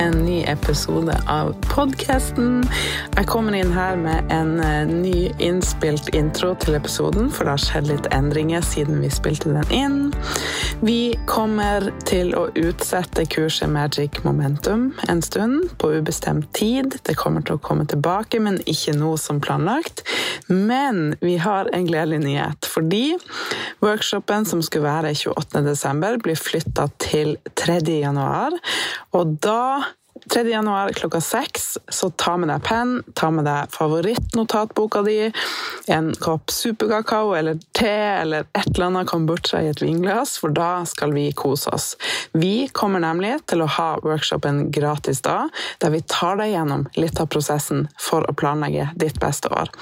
en ny episode av podkasten. Jeg kommer inn her med en eh, ny innspilt intro til episoden, for det har skjedd litt endringer siden vi spilte den inn. Vi kommer til å utsette kurset Magic Momentum en stund, på ubestemt tid. Det kommer til å komme tilbake, men ikke nå som planlagt. Men vi har en gledelig nyhet, fordi workshopen som skulle være 28.12., blir flytta til 3. januar. Og da 3. januar klokka seks, så ta med deg penn, ta med deg favorittnotatboka di, en kopp superkakao eller te eller et eller annet kombucha i et vinglass, for da skal vi kose oss. Vi kommer nemlig til å ha workshopen gratis da, der vi tar deg gjennom litt av prosessen for å planlegge ditt beste år.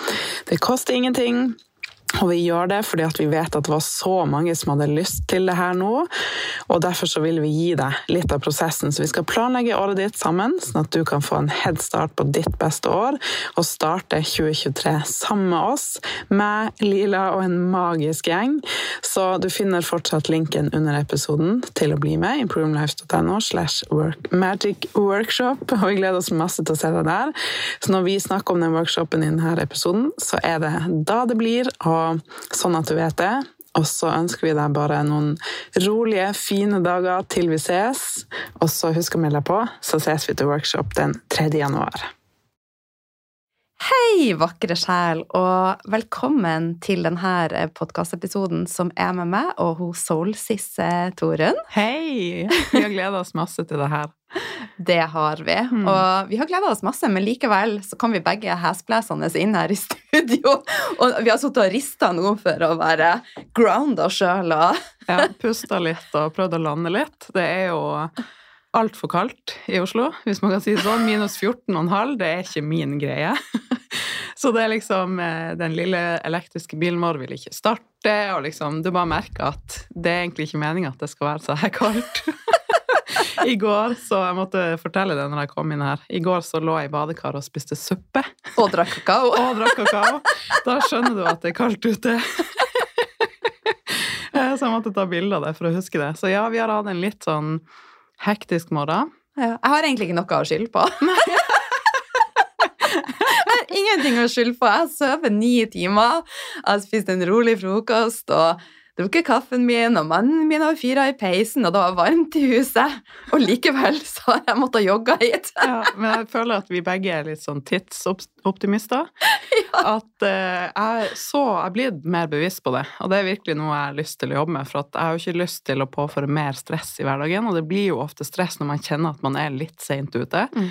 Det koster ingenting. Og vi gjør det fordi vi vet at det var så mange som hadde lyst til det her nå. Og derfor så vil vi gi deg litt av prosessen. Så vi skal planlegge året ditt sammen, sånn at du kan få en headstart på ditt beste år og starte 2023 sammen med oss, med Lila og en magisk gjeng. Så du finner fortsatt linken under episoden til å bli med. improvemlife.no slash magic workshop. Og vi gleder oss masse til å se deg der. Så når vi snakker om den workshopen i denne episoden, så er det da det blir. og sånn at du vet det. Og så ønsker vi deg bare noen rolige, fine dager til vi ses. Og så husk å melde deg på, så ses vi til workshop den 3. januar. Hei, vakre sjel, og velkommen til denne podkastepisoden som er med meg og hun Solsisse Torunn. Hei! Vi har gleda oss masse til det her. Det har vi. Mm. Og vi har gleda oss masse, men likevel så kan vi begge hesblesende inn her i studio. Og vi har sittet og rista nå for å være grounda sjøl og Ja, pusta litt og prøvd å lande litt. Det er jo altfor kaldt i Oslo, hvis man kan si det sånn. Minus 14,5, det er ikke min greie. Så det er liksom eh, Den lille elektriske bilen vår vil ikke starte, og liksom Du bare merker at det er egentlig ikke meninga at det skal være så her kaldt. I går, så jeg måtte fortelle det når jeg kom inn her, i går så lå jeg i badekaret og spiste suppe. Og drakk kakao. og drakk kakao. Da skjønner du at det er kaldt ute. Så jeg måtte ta bilde av det for å huske det. Så ja, vi har hatt en litt sånn hektisk morgen. Ja, jeg har egentlig ikke noe å skylde på. Har ingenting å skylde på. Jeg sover ni timer, jeg har spist en rolig frokost og drukket kaffen min, og mannen min har fyra i peisen, og det var varmt i huset. Og likevel så har jeg måttet jogge hit. ja, men jeg føler at vi begge er litt sånn tidsoptimister. Ja. At uh, jeg så Jeg blitt mer bevisst på det, og det er virkelig noe jeg har lyst til å jobbe med. For jeg har jo ikke lyst til å påføre mer stress i hverdagen, og det blir jo ofte stress når man kjenner at man er litt seint ute. Mm.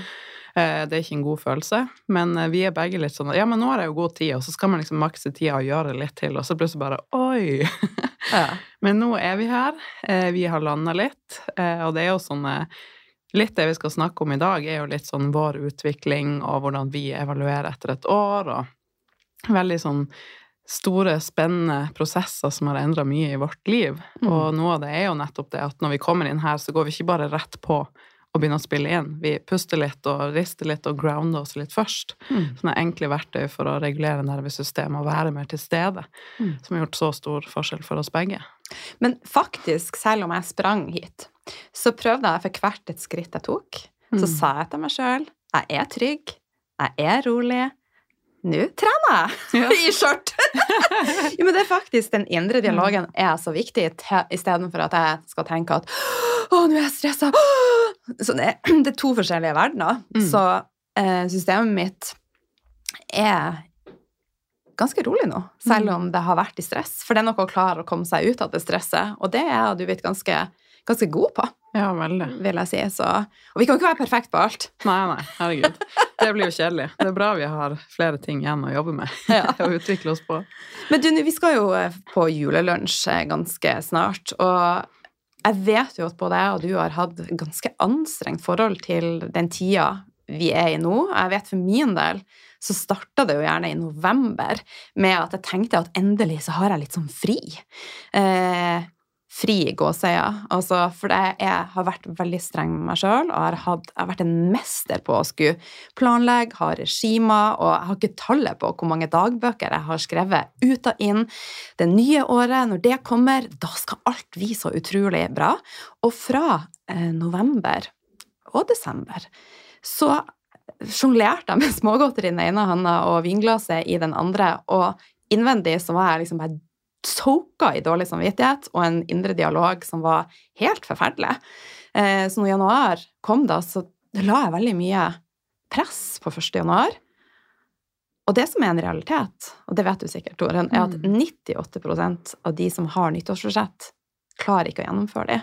Eh, det er ikke en god følelse, men eh, vi er begge litt sånn Ja, men nå har jeg jo god tid, og så skal man liksom makse tida og gjøre litt til, og så plutselig bare Oi! Ja. Men nå er vi her. Eh, vi har landa litt, og det er jo sånn Litt det vi skal snakke om i dag, er jo litt sånn vår utvikling og hvordan vi evaluerer etter et år, og veldig sånn store, spennende prosesser som har endra mye i vårt liv. Mm. Og noe av det er jo nettopp det at når vi kommer inn her, så går vi ikke bare rett på og begynne å spille inn. Vi puster litt og rister litt og grounder oss litt først. Mm. Sånne enkle verktøy for å regulere nervesystemet og være mer til stede. Mm. Som har gjort så stor forskjell for oss begge. Men faktisk, selv om jeg sprang hit, så prøvde jeg for hvert et skritt jeg tok, mm. så sa jeg til meg sjøl jeg er trygg, jeg er rolig, nå trener jeg ja. i skjørt! jo, men det er faktisk den indre dialogen er så viktig, istedenfor at jeg skal tenke at å, nå er jeg stressa! Så det, det, er to forskjellige verdener. Mm. Så eh, systemet mitt er ganske rolig nå, selv mm. om det har vært i stress. For det er noe å klare å komme seg ut av det stresset, og det er du vet ganske, ganske god på. Ja, veldig. Vil jeg si. Så, og vi kan ikke være perfekt på alt. Nei, nei, herregud. Det blir jo kjedelig. Det er bra vi har flere ting igjen å jobbe med ja. og utvikle oss på. Men du, vi skal jo eh, på julelunsj eh, ganske snart, og jeg vet jo at både jeg og du har hatt ganske anstrengt forhold til den tida vi er i nå. Jeg vet for min del så starta det jo gjerne i november med at jeg tenkte at endelig så har jeg litt sånn fri. Eh, fri gåseier. Altså, for jeg har vært veldig streng med meg sjøl og har, hatt, har vært en mester på å skulle planlegge, ha regimer, og jeg har ikke tallet på hvor mange dagbøker jeg har skrevet ut og inn. Det nye året, når det kommer, da skal alt bli så utrolig bra. Og fra eh, november og desember, så sjonglerte jeg med smågodteri i den ene handa og vinglasset i den andre, og innvendig så var jeg liksom bare soka i dårlig samvittighet og en indre dialog som var helt forferdelig. Eh, så når januar kom, da, så la jeg veldig mye press på 1. januar. Og det som er en realitet, og det vet du sikkert, Toren, er at 98 mm. av de som har nyttårsforsett, klarer ikke å gjennomføre det.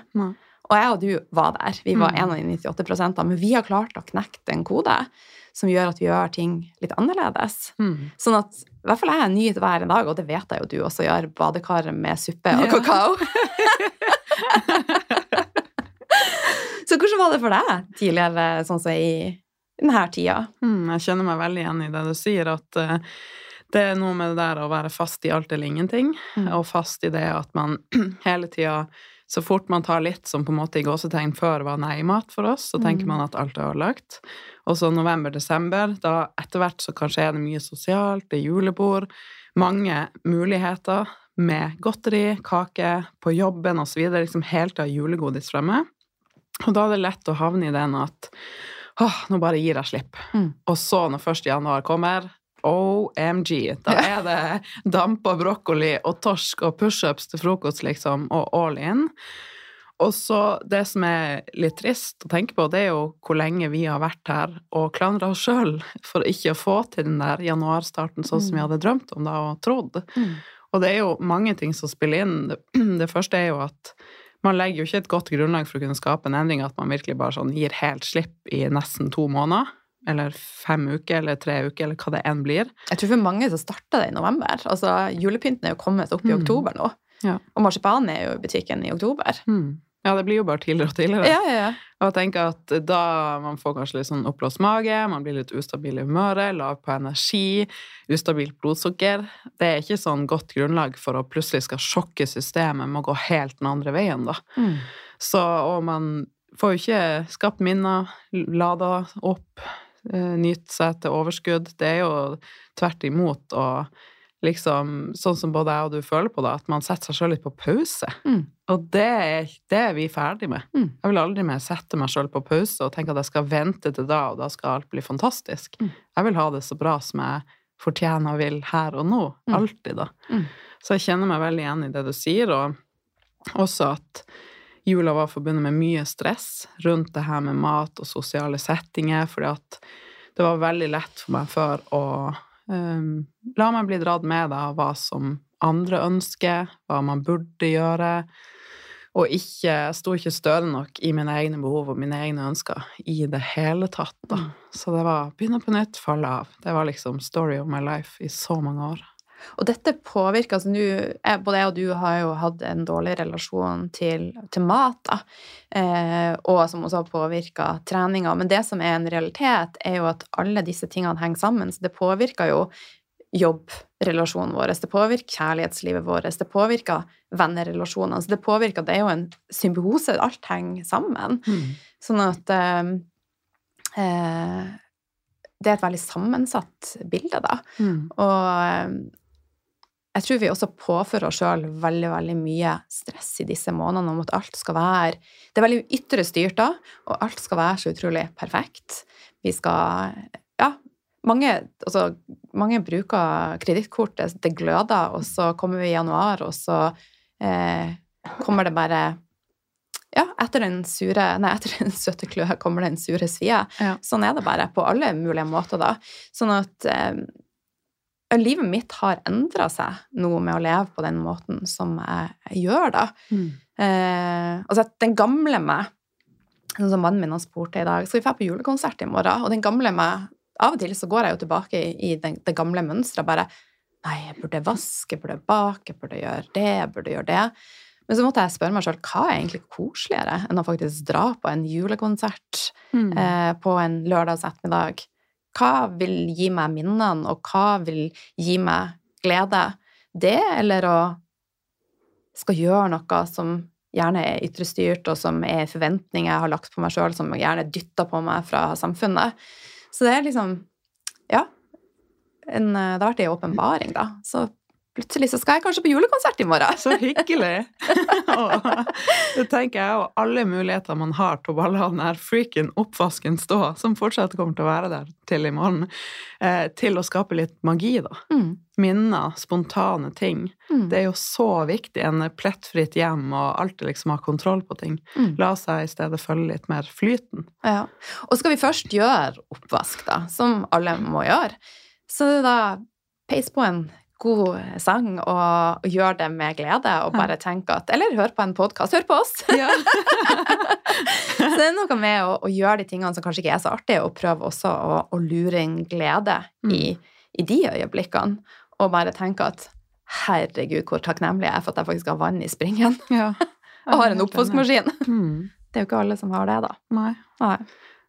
Mm. Og jeg og du var der. Vi var mm. en av de 98 men vi har klart å knekke en kode som gjør at vi gjør ting litt annerledes. Mm. Sånn at i hvert fall jeg nyter hver dag, og det vet jeg jo du også gjør, badekar med suppe og ja. kakao. Så hvordan var det for deg tidligere, sånn som i denne tida? Mm, jeg kjenner meg veldig igjen i det du sier, at uh, det er noe med det der å være fast i alt eller ingenting, mm. og fast i det at man hele tida så fort man tar litt som på en måte i gåsetegn før var nei-mat for oss, så tenker mm. man at alt er ødelagt. Og så november-desember, da etter hvert så kanskje er det mye sosialt, det er julebord, mange muligheter med godteri, kake, på jobben osv. Liksom helt av julegodis fremme. Og da er det lett å havne i den at åh, nå bare gir jeg slipp. Mm. Og så, når 1. januar kommer, OMG. Da er det damp og brokkoli og torsk og pushups til frokost, liksom, og all in. Og så det som er litt trist å tenke på, det er jo hvor lenge vi har vært her og klandra oss sjøl for ikke å få til den der januarstarten sånn som vi mm. hadde drømt om da og trodd. Mm. Og det er jo mange ting som spiller inn. Det første er jo at man legger jo ikke et godt grunnlag for å kunne skape en endring at man virkelig bare sånn gir helt slipp i nesten to måneder. Eller fem uker, eller tre uker, eller hva det enn blir. Jeg tror for mange så starter det i november. Altså, Julepynten er jo kommet opp i mm. oktober nå. Ja. Og marsipan er jo i butikken i oktober. Mm. Ja, det blir jo bare tidligere og tidligere. Ja, ja, ja. Og jeg tenker at da man får kanskje litt sånn oppblåst mage, man blir litt ustabil i humøret, lav på energi, ustabilt blodsukker Det er ikke sånn godt grunnlag for å plutselig skal sjokke systemet med å gå helt den andre veien, da. Mm. Så, og man får jo ikke skapt minner, lada opp, nyte seg til overskudd. Det er jo tvert imot å liksom, sånn som både jeg og du føler på det, at man setter seg sjøl litt på pause. Mm. Og det, det, er vi ferdig med. Mm. Jeg vil aldri mer sette meg sjøl på pause og tenke at jeg skal vente til da, og da skal alt bli fantastisk. Mm. Jeg vil ha det så bra som jeg fortjener og vil her og nå. Mm. Alltid, da. Mm. Så jeg kjenner meg veldig igjen i det du sier, og også at jula var forbundet med mye stress rundt det her med mat og sosiale settinger, fordi at det var veldig lett for meg før å Um, la meg bli dratt med av hva som andre ønsker, hva man burde gjøre, og ikke sto ikke stødig nok i mine egne behov og mine egne ønsker i det hele tatt, da. Mm. Så det var begynne på nytt, falle av. Det var liksom story of my life i så mange år. Og dette påvirker altså nå Både jeg og du har jo hatt en dårlig relasjon til, til mat, da, eh, og som også har påvirka treninga. Men det som er en realitet, er jo at alle disse tingene henger sammen. Så det påvirker jo jobbrelasjonen vår, det påvirker kjærlighetslivet vårt, det påvirker vennerelasjonene. Så det påvirker Det er jo en symbiose. Alt henger sammen. Mm. Sånn at eh, eh, det er et veldig sammensatt bilde, da. Mm. Og eh, jeg tror vi også påfører oss sjøl veldig veldig mye stress i disse månedene om at alt skal være Det er veldig ytre styrt da, og alt skal være så utrolig perfekt. Vi skal Ja, mange, altså, mange bruker kredittkort, det gløder, og så kommer vi i januar, og så eh, kommer det bare ja, etter den sure Nei, etter den søte kløe kommer den sure svie. Ja. Sånn er det bare på alle mulige måter, da. Sånn at eh, livet mitt har endra seg nå med å leve på den måten som jeg, gjør, da. Mm. Eh, altså, den gamle meg Sånn som mannen min har spurt i dag Skal vi dra på julekonsert i morgen? Og den gamle meg Av og til så går jeg jo tilbake i, i den, det gamle mønsteret. Bare Nei, jeg burde vaske, jeg burde bake, jeg burde gjøre det, jeg burde gjøre det. Men så måtte jeg spørre meg sjøl hva er egentlig koseligere enn å faktisk dra på en julekonsert mm. eh, på en lørdags ettermiddag? Hva vil gi meg minnene, og hva vil gi meg glede? Det, eller å skal gjøre noe som gjerne er ytrestyrt, og som er forventninger jeg har lagt på meg sjøl, som gjerne dytter på meg fra samfunnet. Så det er liksom Ja. En, det har vært ei åpenbaring, da. Så plutselig så skal jeg kanskje på julekonsert i morgen. Så hyggelig! og det tenker jeg og alle muligheter man har til å bare la den her freaken oppvasken stå, som fortsatt kommer til å være der til i morgen, eh, til å skape litt magi, da. Mm. Minner, spontane ting. Mm. Det er jo så viktig. En plettfritt hjem og alltid liksom ha kontroll på ting. Mm. La seg i stedet følge litt mer flyten. Ja. Og skal vi først gjøre oppvask, da, som alle må gjøre, så er det da peis på en god sang og, og gjør det med glede, og bare tenk at Eller hør på en podkast. Hør på oss! Ja. så det er noe med å, å, gjøre de tingene som kanskje ikke er så artige, og prøve også å, å lure inn glede Mm. i, i de øyeblikkene. Og bare tenke at herregud, hvor takknemlig jeg er for at jeg faktisk har vann i springen. ja. Og har en oppvaskmaskin. Mm. Det er jo ikke alle som har det, da. Nei. Nei.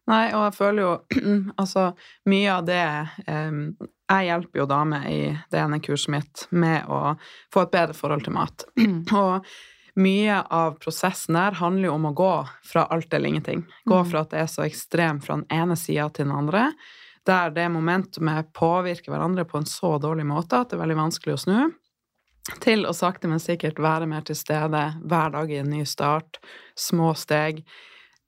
Nei, og jeg føler jo Altså, mye av det um, Jeg hjelper jo damer i det ene kurset mitt med å få et bedre forhold til mat. Og mye av prosessen der handler jo om å gå fra alt eller ingenting. Gå Mm. fra at det er så ekstremt fra den ene sida til den andre, der det momentumet påvirker hverandre på en så dårlig måte at det er veldig vanskelig å snu, til å sakte, men sikkert være mer til stede hver dag i en ny start, små steg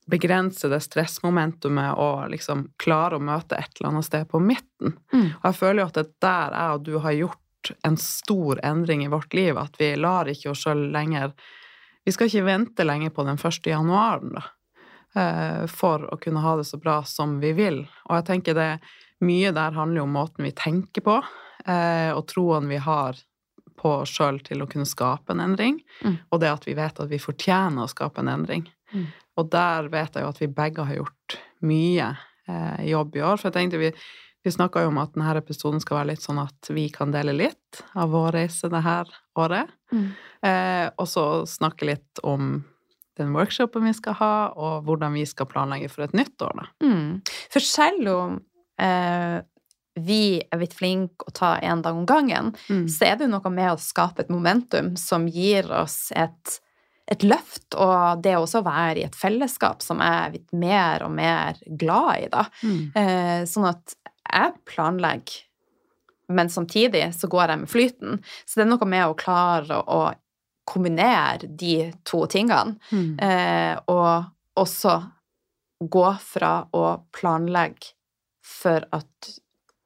begrense det stressmomentumet og liksom klare å møte et eller annet sted på midten. Mm. Og jeg føler jo at det er der jeg og du har gjort en stor endring i vårt liv, at vi lar ikke oss sjøl lenger Vi skal ikke vente lenger på den 1. januaren, da, eh, for å kunne ha det så bra som vi vil. Og jeg tenker det mye der handler jo om måten vi tenker på, eh, og troen vi har på oss sjøl til å kunne skape en endring, Mm. og det at vi vet at vi fortjener å skape en endring. Mm. Og der vet jeg jo at vi begge har gjort mye eh, jobb i år. For jeg tenkte vi, vi snakka jo om at denne episoden skal være litt sånn at vi kan dele litt av vår reise det her året. Mm. Eh, og så snakke litt om den workshopen vi skal ha, og hvordan vi skal planlegge for et nytt år, da. Mm. For selv om eh, vi er blitt flinke å ta én dag om gangen, så er det jo noe med å skape et momentum som gir oss et, et løft, og det også å være i et fellesskap som jeg er blitt mer og mer glad i, da. Mm. Eh, sånn at jeg planlegger, men samtidig så går jeg med flyten. Så det er noe med å klare å, kombinere de to tingene, Mm. eh, og også gå fra å planlegge for at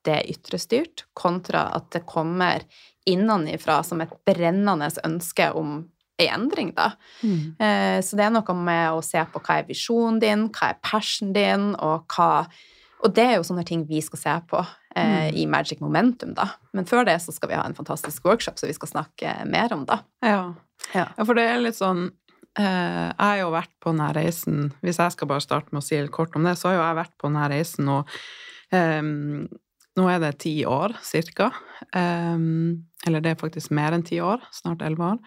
det er ytrestyrt, kontra at det kommer innenifra som et brennende ønske om ei endring, da. Mm. Eh, Så det er noe med å se på hva er visjonen din, hva er passionen din, og hva Og det er jo sånne ting vi skal se på eh, Mm. i Magic Momentum, da. Men før det så skal vi ha en fantastisk workshop som vi skal snakke mer om, da. Ja. Ja. Ja, for det er litt sånn eh, Jeg har jo vært på denne reisen Hvis jeg skal bare starte med å si litt kort om det, så har jo jeg vært på denne reisen nå ehm, Nå er det ti år, cirka. Ehm, eller det er faktisk mer enn ti år. Snart elleve år.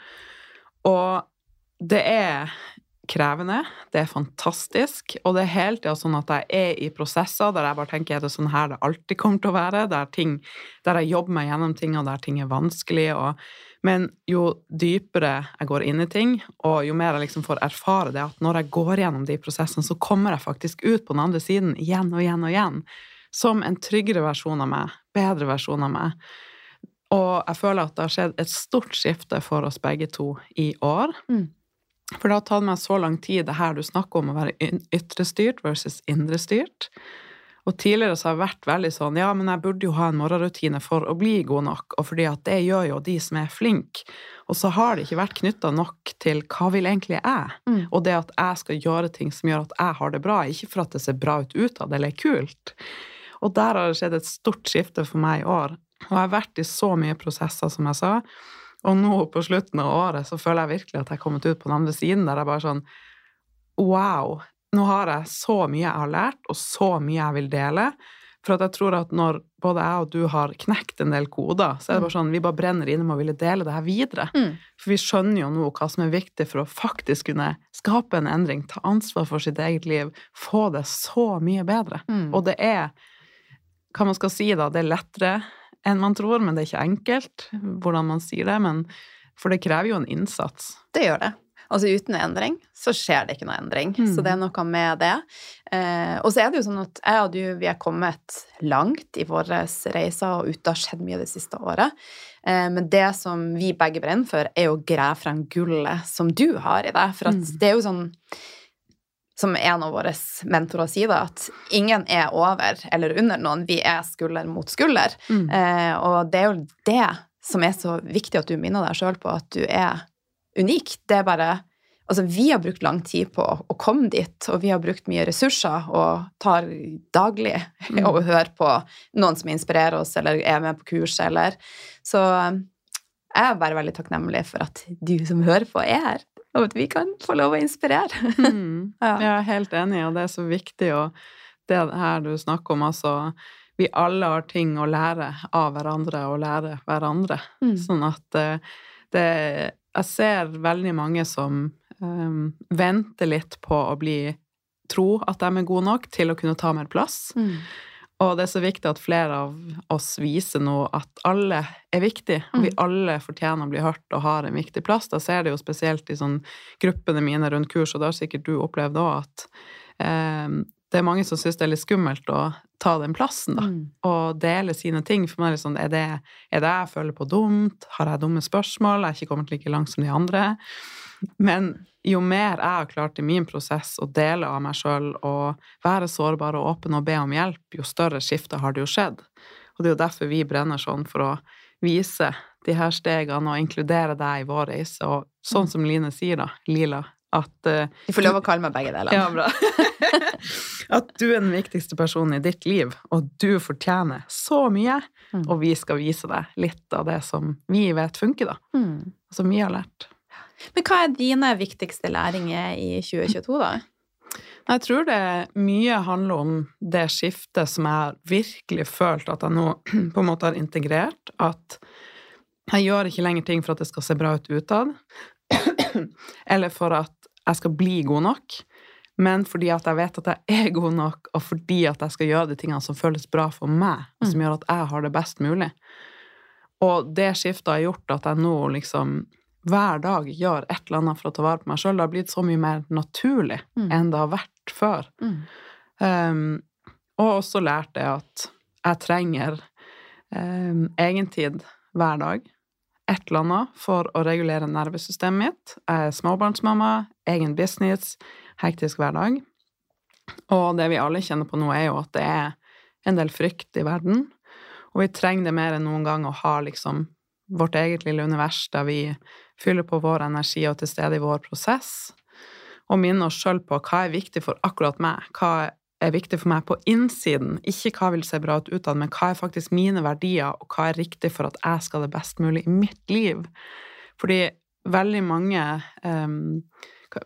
Og det er krevende, det er fantastisk, og det er hele tida sånn at jeg er i prosesser der jeg bare tenker er det sånn her det alltid kommer til å være, der, ting, der jeg jobber meg gjennom ting, og der ting er vanskelig, og men jo dypere jeg går inn i ting, og jo mer jeg liksom får erfare det, at når jeg går gjennom de prosessene, så kommer jeg faktisk ut på den andre siden igjen og igjen og igjen. Som en tryggere versjon av meg, bedre versjon av meg. Og jeg føler at det har skjedd et stort skifte for oss begge to i år. Mm. For det har tatt meg så lang tid, det her du snakker om å være ytrestyrt versus indrestyrt. Og tidligere så har jeg vært veldig sånn ja, men jeg burde jo ha en morgenrutine for å bli god nok, og fordi at det gjør jo de som er flinke. Og så har det ikke vært knytta nok til hva vil egentlig jeg, Mm. og det at jeg skal gjøre ting som gjør at jeg har det bra, ikke for at det ser bra ut utad eller er kult. Og der har det skjedd et stort skifte for meg i år. Og jeg har vært i så mye prosesser, som jeg sa. Og nå på slutten av året så føler jeg virkelig at jeg har kommet ut på den andre siden, der jeg bare sånn Wow! Nå har jeg så mye jeg har lært, og så mye jeg vil dele. For at jeg tror at når både jeg og du har knekt en del koder, så er det bare sånn vi bare brenner inne med å ville dele det her videre. Mm. For vi skjønner jo nå hva som er viktig for å faktisk kunne skape en endring, ta ansvar for sitt eget liv, få det så mye bedre. Mm. Og det er, hva man skal si da, det er lettere enn man tror, men det er ikke enkelt hvordan man sier det, men for det krever jo en innsats. Det gjør det. Altså uten endring så skjer det ikke noe endring. Mm. Så det er noe med det. Eh, og så er det jo sånn at jeg og du vi er kommet langt i våre reiser, og ute har skjedd mye det siste året. Eh, men det som vi begge brenner for, er å grave frem gullet som du har i deg. For at Mm. det er jo sånn som en av våre mentorer sier, da, at ingen er over eller under noen. Vi er skulder mot skulder. Mm. Eh, og det er jo det som er så viktig at du minner deg sjøl på at du er unik. Det er bare Altså, vi har brukt lang tid på å komme dit, og vi har brukt mye ressurser og tar daglig Mm. og hører på noen som inspirerer oss, eller er med på kurs, eller Så jeg er bare veldig takknemlig for at du som hører på, er her, og at vi kan få lov å inspirere. Mm. Ja. Jeg er helt enig, og det er så viktig, og det her du snakker om, altså Vi alle har ting å lære av hverandre og lære hverandre. Mm. Sånn at eh, det Jeg ser veldig mange som um, venter litt på å bli tro at de er gode nok til å kunne ta mer plass. Mm. Og det er så viktig at flere av oss viser nå at alle er viktige, og vi Mm. alle fortjener å bli hørt og har en viktig plass. Da ser det jo spesielt i sånn gruppene mine rundt kurs, og det har sikkert du opplevd òg, at eh, det er mange som syns det er litt skummelt å ta den plassen, da. Mm. Og dele sine ting. For meg er det sånn, er det, er det jeg føler på dumt? Har jeg dumme spørsmål? Jeg er ikke kommet like langt som de andre. Men jo mer jeg har klart i min prosess å dele av meg sjøl og være sårbar og åpen og be om hjelp, jo større skifte har det jo skjedd. Og det er jo derfor vi brenner sånn, for å vise de her stegene og inkludere deg i vår reise. Og sånn som Line sier, da, Lila, at Du får lov å kalle meg begge deler. ja, bra. At du er den viktigste personen i ditt liv, og du fortjener så mye. Mm. Og vi skal vise deg litt av det som vi vet funker, da. Mm. Som vi har lært. Men hva er dine viktigste læringer i 2022, da? Jeg tror det mye handler om det skiftet som jeg har virkelig følt at jeg nå på en måte har integrert. At jeg gjør ikke lenger ting for at det skal se bra ut utad, eller for at jeg skal bli god nok, men fordi at jeg vet at jeg er god nok, og fordi at jeg skal gjøre de tingene som føles bra for meg, og som gjør at jeg har det best mulig. Og det skiftet har gjort at jeg nå liksom hver dag gjør et eller annet for å ta vare på meg sjøl. Det har blitt så mye mer naturlig Mm. enn det har vært før. Mm. Um, og også lært det at jeg trenger um, egentid hver dag. Et eller annet for å regulere nervesystemet mitt. Jeg er småbarnsmamma, egen business, hektisk hverdag. Og det vi alle kjenner på nå, er jo at det er en del frykt i verden. Og vi trenger det mer enn noen gang å ha liksom vårt eget lille univers der vi fyller på vår energi og til stede i vår prosess. Og minne oss sjøl på hva er viktig for akkurat meg. Hva er viktig for meg på innsiden. Ikke hva vil se bra ut utad, men hva er faktisk mine verdier, og hva er riktig for at jeg skal det best mulig i mitt liv. Fordi veldig mange um,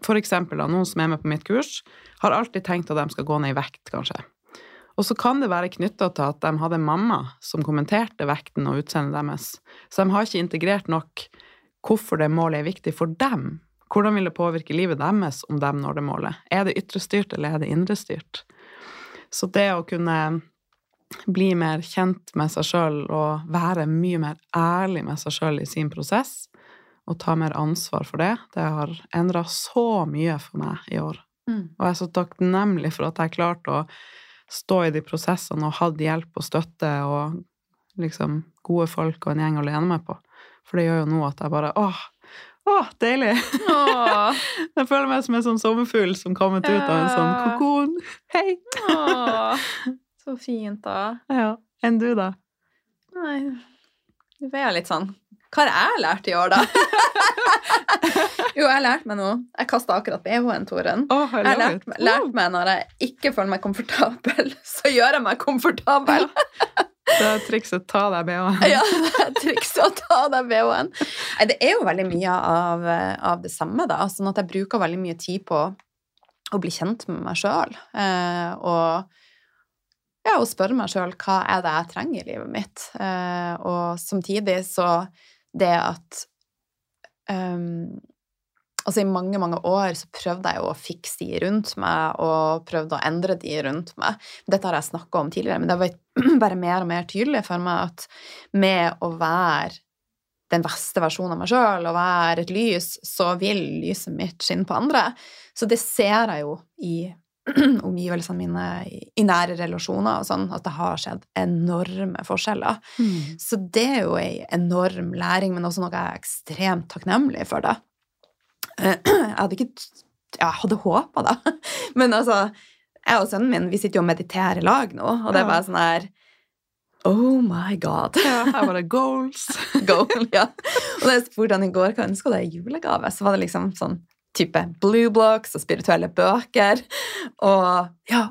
For eksempel da, noen som er med på mitt kurs, har alltid tenkt at de skal gå ned i vekt, kanskje. Og så kan det være knytta til at de hadde en mamma som kommenterte vekten og utseendet deres. Så de har ikke integrert nok hvorfor det målet er viktig for dem. Hvordan vil det påvirke livet deres om de når det målet? Er det ytrestyrt, eller er det indrestyrt? Så det å kunne bli mer kjent med seg sjøl og være mye mer ærlig med seg sjøl i sin prosess, og ta mer ansvar for det, det har endra så mye for meg i år. Mm. Og jeg er så takknemlig for at jeg klarte å stå i de prosessene og hatt hjelp og støtte og liksom gode folk og en gjeng å lene meg på. For det gjør jo nå at jeg bare åh, åh, deilig! Åh, Jeg føler meg som en sånn sommerfugl som kommet ut av en sånn kokon. Hei! åh. Så fint, da. Ja. Enn du, da? Nei, nå ble jeg litt sånn Hva har jeg lært i år, da? jo, jeg har lært meg noe. Jeg kasta akkurat BH-en, Toren. Oh, Jeg lærte lært, meg når jeg ikke føler meg komfortabel, så gjør jeg meg komfortabel. Det er trikset ta deg BH. Ja, det er trikset å ta deg BH-en. Det er jo veldig mye av, av det samme, da. Sånn at jeg bruker veldig mye tid på å bli kjent med meg sjøl. Eh, og ja, og spørre meg sjøl hva er det jeg trenger i livet mitt. Eh, og samtidig så det at ehm, Altså, i mange, mange år så prøvde jeg å fikse de rundt meg, og prøvde å endre de rundt meg. Dette har jeg snakka om tidligere, men det var bare mer og mer tydelig for meg at med å være den beste versjonen av meg sjøl og være et lys, så vil lyset mitt skinne på andre. Så det ser jeg jo i omgivelsene mine, i nære relasjoner og sånn, at det har skjedd enorme forskjeller. Mm. Så det er jo ei enorm læring, men også noe jeg er ekstremt takknemlig for det. Jeg hadde ikke Jeg hadde håpa da. men altså Jeg og sønnen min vi sitter jo og mediterer i lag nå, og det er bare sånn her Oh my god. Ja, her var det goals. Goal, ja. Og da jeg spurte han i går hva ønska deg i julegave, så var det liksom sånn type blue blocks og spirituelle bøker. Og ja,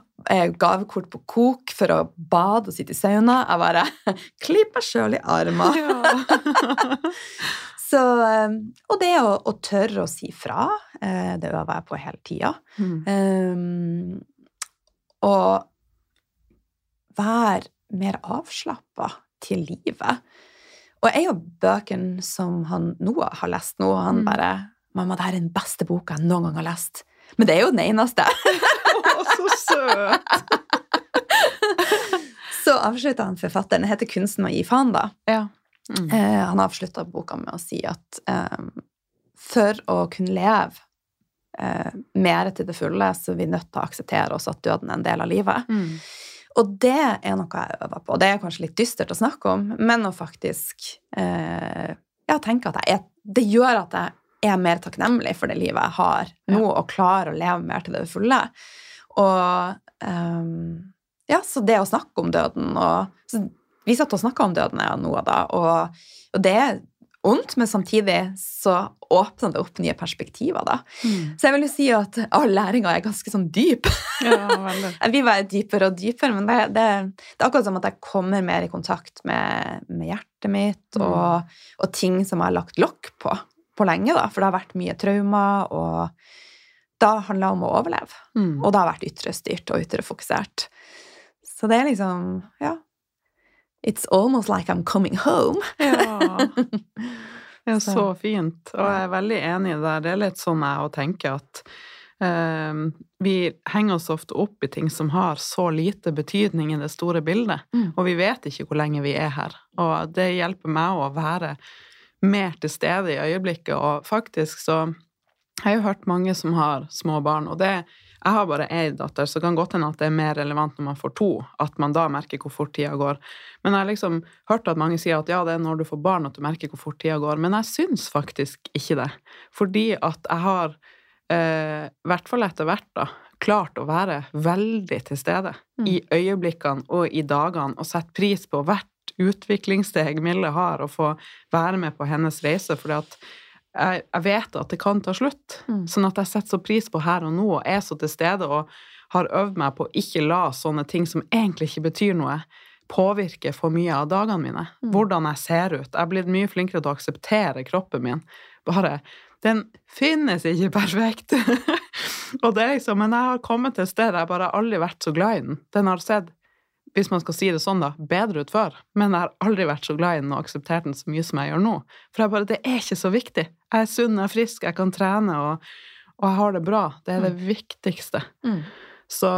gavekort på kok for å bade og sitte i sauna. Jeg bare klipper sjøl i armen. Ja. Så, um, og det å, å, tørre å si fra, eh, det øver jeg på hele tida. Mm. Um, og være mer avslappa til livet. Og jeg er jo bøkene som han Noah har lest nå, han mm. bare 'Mamma, det er den beste boka jeg noen gang har lest.' Men det er jo den eneste. Å, så søt! så avslutta han forfatteren. Det heter 'Kunsten å gi faen', da. Ja. Mm. Eh, han avslutta boka med å si at eh, for å kunne leve eh, mer til det fulle, så er vi nødt til å akseptere også at døden er en del av livet. Mm. Og det er noe jeg øver på. Det er kanskje litt dystert å snakke om, men å faktisk eh, ja, tenke at jeg er, det gjør at jeg er mer takknemlig for det livet jeg har nå, ja. og klarer å leve mer til det fulle. Og um, ja, så det å snakke om døden og Vi satt og snakka om døden, jeg og Noah, da, og, og det er ondt, men samtidig så åpner det opp nye perspektiver, da. Mm. Så jeg vil jo si at all læringa er ganske sånn dyp. Ja, jeg vil være dypere og dypere, men det, det, det, er akkurat som at jeg kommer mer i kontakt med, med hjertet mitt mm. og, og, ting som jeg har lagt lokk på på lenge, da, for det har vært mye traumer, og da handler det om å overleve. Mm. Og det har vært ytre styrt og ytre fokusert. Så det er liksom Ja. It's almost like I'm coming home. ja. Det er så fint. Og jeg er veldig enig i det der. Det er litt sånn jeg å tenke at Uh, vi henger oss ofte opp i ting som har så lite betydning i det store bildet, mm. og vi vet ikke hvor lenge vi er her. Og det hjelper meg å være mer til stede i øyeblikket, og faktisk så jeg har jo hørt mange som har små barn, og det Jeg har bare én datter, så kan godt hende at det er mer relevant når man får to, at man da merker hvor fort tida går. Men jeg har liksom hørt at mange sier at ja, det er når du får barn at du merker hvor fort tida går, men jeg syns faktisk ikke det. Fordi at jeg har, eh, hvert fall etter hvert, da, klart å være veldig til stede mm. i øyeblikkene og i dagene, og sette pris på hvert utviklingssteg Mille har, å få være med på hennes reise. fordi at jeg, jeg vet at det kan ta slutt. Mm. Sånn at jeg setter så pris på her og nå og er så til stede og har øvd meg på å ikke la sånne ting som egentlig ikke betyr noe, påvirke for mye av dagene mine. Mm. Hvordan jeg ser ut. Jeg er blitt mye flinkere til å akseptere kroppen min. Bare Den finnes ikke perfekt. og det er liksom, Men jeg har kommet til et sted der jeg bare aldri vært så glad i den. Den har sett hvis man skal si det sånn, da, bedre ut før. Men jeg har aldri vært så glad i den og akseptert den så mye som jeg gjør nå. For jeg bare, det er ikke så viktig. Jeg er sunn, jeg er frisk, jeg kan trene, og, og jeg har det bra. Det er det mm. viktigste. Mm. Så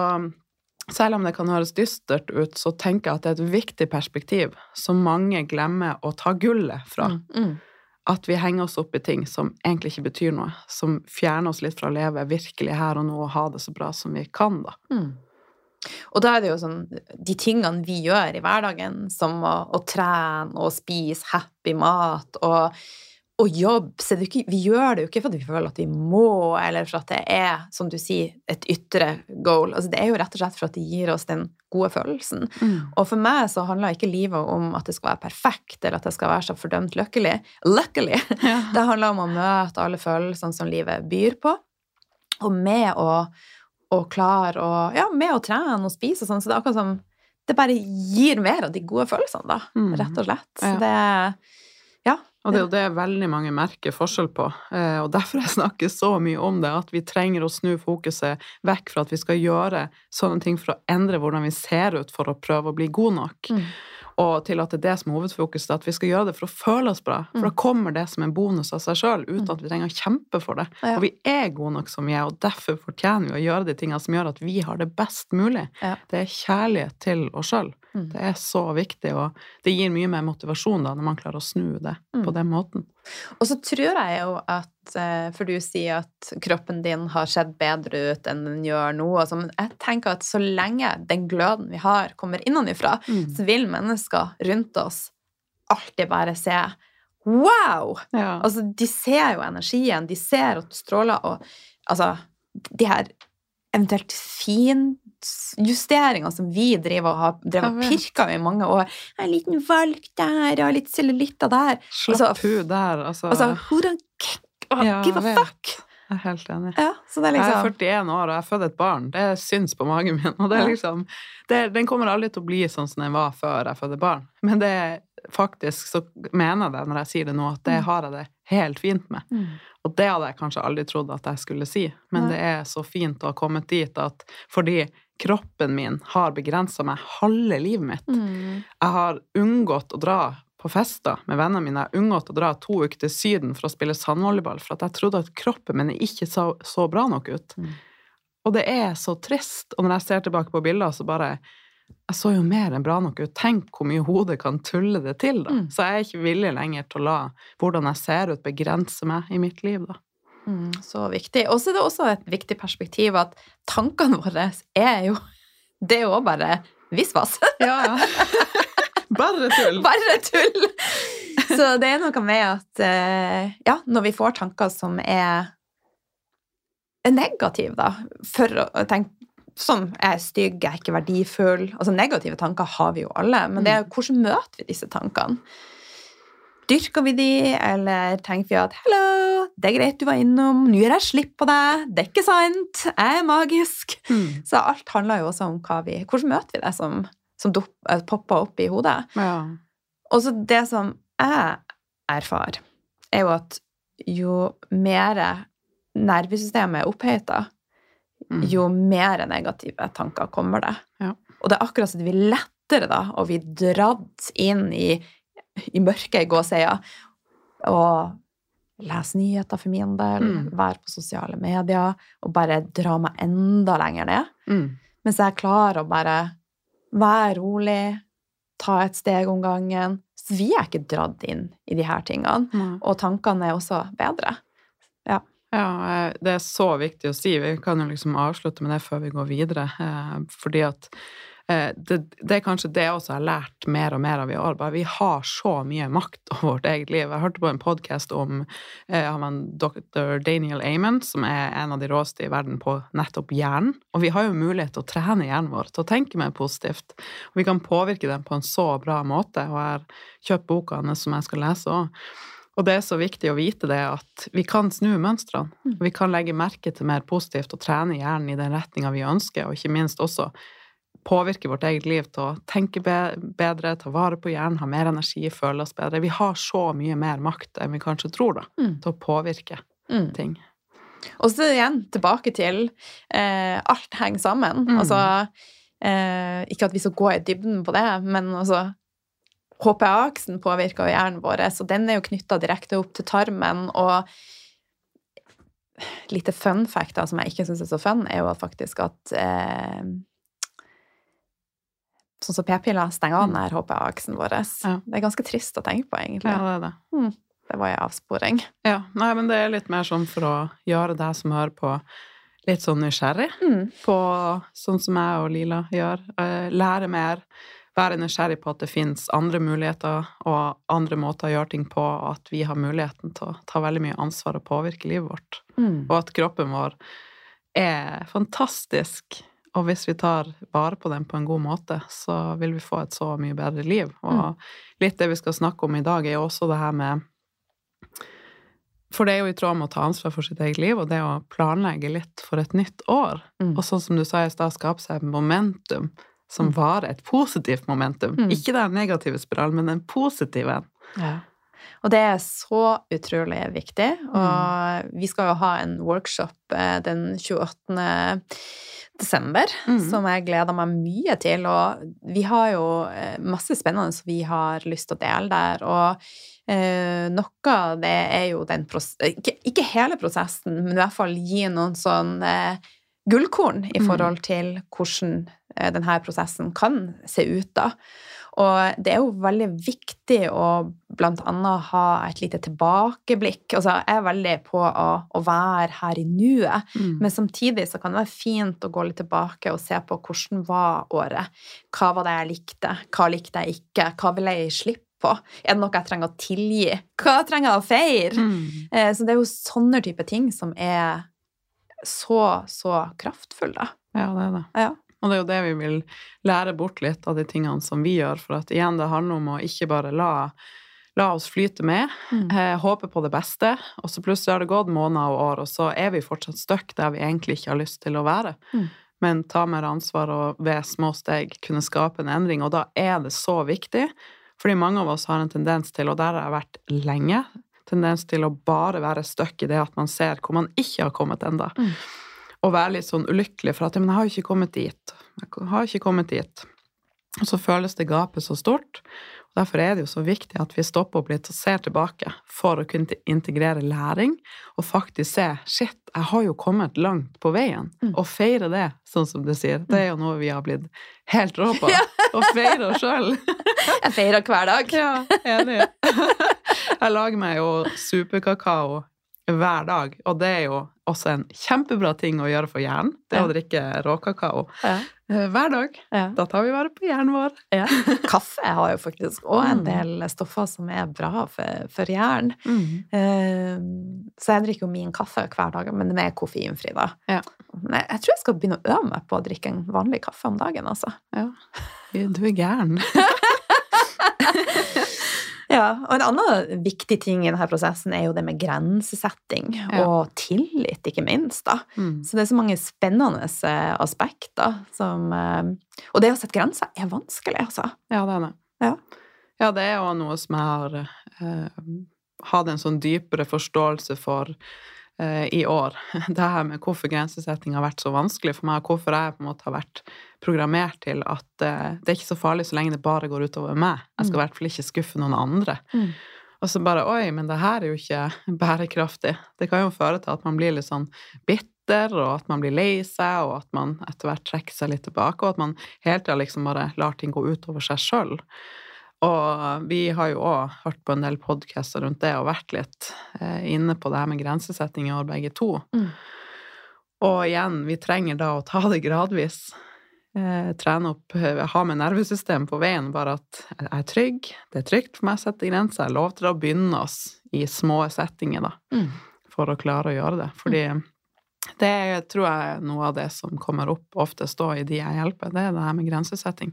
selv om det kan høres dystert ut, så tenker jeg at det er et viktig perspektiv som mange glemmer å ta gullet fra. Mm. mm. At vi henger oss opp i ting som egentlig ikke betyr noe, som fjerner oss litt fra å leve virkelig her og nå og ha det så bra som vi kan, da. Og da er det jo sånn De tingene vi gjør i hverdagen, som å, å trene og spise happy mat og, og jobb så ikke, Vi gjør det jo ikke fordi vi føler at vi må, eller for at det er, som du sier, et ytre goal. Altså, det er jo rett og slett for at det gir oss den gode følelsen. Mm. Og for meg så handler ikke livet om at det skal være perfekt, eller at det skal være så fordømt lykkelig. Luckily! Ja. Det handler om å møte alle følelsene som livet byr på, og med å og klar og Ja, med å trene og spise og sånn, så det er akkurat som Det bare gir mer av de gode følelsene, da, mm. rett og slett. Så det Ja. Og det er jo det veldig mange merker forskjell på, eh, og derfor jeg snakker så mye om det, at vi trenger å snu fokuset vekk fra at vi skal gjøre sånne ting for å endre hvordan vi ser ut for å prøve å bli gode nok. Mm. Og til at det er det som er hovedfokuset, at vi skal gjøre det for å føle oss bra. For da kommer det som en bonus av seg sjøl, uten at vi trenger å kjempe for det. Ja. Og vi er gode nok som vi er, og derfor fortjener vi å gjøre de tingene som gjør at vi har det best mulig. Ja. Det er kjærlighet til oss sjøl. Mm. Det er så viktig, og det gir mye mer motivasjon da, når man klarer å snu det Mm. på den måten. Og så tror jeg jo at eh, For du sier at kroppen din har sett bedre ut enn den gjør nå. Altså, men jeg tenker at så lenge den gløden vi har, kommer innenfra, så vil mennesker rundt oss alltid bare se Wow! Ja. Altså, de ser jo energien, de ser at du stråler, og altså De her eventuelt finjusteringene som vi driver og har drevet og pirka i mange år En liten valk der, og litt cellulitter der. Slapp altså, hun der, altså. Altså, who don't oh, Ja, give a fuck? Jeg er helt enig. Ja, så det er Jeg er liksom 41 år, og jeg har født et barn. Det syns på magen min. Og det er liksom, det, den kommer aldri til å bli sånn som den var før jeg fødte barn. Men det faktisk, så mener jeg det når jeg sier det nå, at det Mm. har jeg det helt fint med. Mm. Og det hadde jeg kanskje aldri trodd at jeg skulle si, men Nei. det er så fint å ha kommet dit at fordi kroppen min har begrensa meg halve livet mitt. Mm. Jeg har unngått å dra på fester med vennene mine. Jeg har unngått å dra to uker til Syden for å spille sandvolleyball, for at jeg trodde at kroppen min ikke så, så bra nok ut. Mm. Og det er så trist. Og når jeg ser tilbake på bilder, så bare Jeg så jo mer enn bra nok ut. Tenk hvor mye hodet kan tulle det til, da. Mm. Så jeg er ikke villig lenger til å la hvordan jeg ser ut, begrense meg i mitt liv, da. Mm, så viktig. Og så er det også et viktig perspektiv at tankene våre er jo Det er jo bare visvas. Ja, ja. Bare tull! Bare tull! Så det er noe med at eh, ja, når vi får tanker som er, er negative, da, for å tenke som er stygg, er ikke verdifull Altså negative tanker har vi jo alle, men det er hvordan møter vi disse tankene? Dyrker vi de, eller tenker vi at 'hello, det er greit du var innom, nå gjør jeg slipp på deg', det er ikke sant, jeg er magisk'. Mm. Så alt handler jo også om hva vi Hvordan møter vi det som, som eh, popper opp i hodet? Ja. Og så det som jeg erfarer, er jo at jo mer nervesystemet er oppheta, Mm. jo mer negative tanker kommer det. Ja. Og det er akkurat som det blir lettere da å bli dratt inn i, i mørket i gåseøya og lese nyheter for min del, Mm. være på sosiale medier og bare dra meg enda lenger ned. Mm. Mens jeg klarer å bare være rolig, ta et steg om gangen. Så vi er ikke dratt inn i de her tingene. Mm. Og tankene er også bedre. Ja, Ja, det er så viktig å si. Vi kan jo liksom avslutte med det før vi går videre. eh, Fordi at eh, det, det er kanskje det jeg også har lært mer og mer av i år. Bare vi har så mye makt over vårt eget liv. Jeg hørte på en podkast om eh, han dr. Daniel Amon, som er en av de råeste i verden på nettopp hjernen. Og vi har jo mulighet til å trene hjernen vår til å tenke mer positivt. Og vi kan påvirke den på en så bra måte. Og jeg har kjøpt boka hans som jeg skal lese òg. Og det er så viktig å vite det at vi kan snu mønstrene. Mm. Vi kan legge merke til mer positivt og trene hjernen i den retninga vi ønsker, og ikke minst også påvirke vårt eget liv til å tenke bedre, ta vare på hjernen, ha mer energi, føle oss bedre. Vi har så mye mer makt enn vi kanskje tror, da, Mm. til å påvirke Mm. ting. Og så igjen tilbake til eh, alt henger sammen. Mm. Altså eh, Ikke at vi skal gå i dybden på det, men altså HPA-aksen påvirker hjernen vår, så den er jo knytta direkte opp til tarmen. Og lite fun fact da, som jeg ikke syns er så fun, er jo faktisk at eh, Sånn som p-piller stenger av Mm. den HPA-aksen vår. Ja. Det er ganske trist å tenke på, egentlig. Ja, det er det. Det var en avsporing. Ja, nei, men det er litt mer sånn for å gjøre deg som hører på, litt sånn nysgjerrig Mm. på sånn som jeg og Lila gjør. Eh, Lære mer. Være nysgjerrig på at det fins andre muligheter og andre måter å gjøre ting på, og at vi har muligheten til å ta veldig mye ansvar og påvirke livet vårt. Mm. Og at kroppen vår er fantastisk. Og hvis vi tar vare på den på en god måte, så vil vi få et så mye bedre liv. Og litt det vi skal snakke om i dag, er jo også det her med For det er jo i tråd med å ta ansvar for sitt eget liv, og det å planlegge litt for et nytt år. Mm. Og sånn som du sa i stad, skape seg momentum som Mm. varer, et positivt momentum. Mm. Ikke den negative spiralen, men den positive. Ja. Og det er så utrolig viktig. Og vi skal jo ha en workshop eh, den 28. desember, Mm. som jeg gleder meg mye til. Og vi har jo eh, masse spennende som vi har lyst til å dele der. Og eh, noe av det er jo den ikke, ikke hele prosessen, men i hvert fall gi noen sånn eh, gullkorn i Mm. forhold til hvordan eh, denne prosessen kan se ut da. Og det er jo veldig viktig å annet ha et lite tilbakeblikk. Altså, jeg er veldig på å, å være her i nuet, Mm. men samtidig så kan det være fint å gå litt tilbake og se på hvordan var året. Hva var det jeg likte? Hva likte jeg ikke? Hva vil jeg gi slipp på? Er det noe jeg trenger å tilgi? Hva trenger jeg å feire? Mm. Eh, Så det er jo sånne type ting som er så, så kraftfulle, da. Ja, det er det. Ja. Og det er jo det vi vil lære bort litt av de tingene som vi gjør, for at igjen, det handler om å ikke bare la, la oss flyte med, Mm. eh, håpe på det beste, og så plutselig har det gått måneder og år, og så er vi fortsatt stuck der vi egentlig ikke har lyst til å være. Mm. Men ta mer ansvar og ved små steg kunne skape en endring, og da er det så viktig, fordi mange av oss har en tendens til, og der har jeg vært lenge, tendens til å bare være stuck i det at man ser hvor man ikke har kommet enda. Mm. Og være litt sånn ulykkelig for at men jeg har jo ikke kommet dit. Jeg har ikke kommet dit. Og så føles det gapet så stort. Og derfor er det jo så viktig at vi stopper opp litt og ser tilbake for å kunne integrere læring og faktisk se shit, jeg har jo kommet langt på veien. Mm. Og feire det, sånn som du sier. Det er jo noe vi har blitt helt rå på. Ja. Å feire oss sjøl. Jeg feirer hver dag. Ja, enig. Jeg lager meg jo superkakao hver dag, og det er jo også en kjempebra ting å gjøre for hjernen. Det Ja. å drikke råkakao Ja. eh, hver dag. Ja. Da tar vi vare på hjernen vår. Ja. Kaffe har jo faktisk òg en Mm. del stoffer som er bra for, for hjernen. Eh, så jeg drikker jo min kaffe hver dag, men den er koffeinfri, da. Ja. Men jeg tror jeg skal begynne å øve meg på å drikke en vanlig kaffe om dagen, altså. Ja. Du er gæren. Ja, og en annen viktig ting i denne prosessen er jo det med grensesetting Ja. og tillit, ikke minst, da. Mm. Så det er så mange spennende eh, aspekter som eh, Og det å sette grenser er vanskelig, altså. Ja, det er det. Ja. Ja, det er jo noe som jeg har eh, hatt en sånn dypere forståelse for i år. Det her med hvorfor grensesetting har vært så vanskelig for meg, og hvorfor jeg på en måte har vært programmert til at eh, det er ikke så farlig så lenge det bare går utover meg. Jeg skal i hvert fall ikke skuffe noen andre. Mm. Og så bare Oi, men det her er jo ikke bærekraftig. Det kan jo føre til at man blir litt sånn bitter, og at man blir lei seg, og at man etter hvert trekker seg litt tilbake, og at man hele tida liksom bare lar ting gå utover seg sjøl. Og vi har jo òg hørt på en del podcaster rundt det og vært litt eh, inne på det her med grensesetting i år, begge to. Mm. Og igjen, vi trenger da å ta det gradvis. Eh, trene opp, eh, ha med nervesystemet på veien, bare at jeg er trygg, det er trygt for meg å sette grenser. Jeg lov til å begynne oss i små settinger, da, Mm. for å klare å gjøre det. Fordi det tror jeg er noe av det som kommer opp oftest da i de jeg hjelper, det er det her med grensesetting.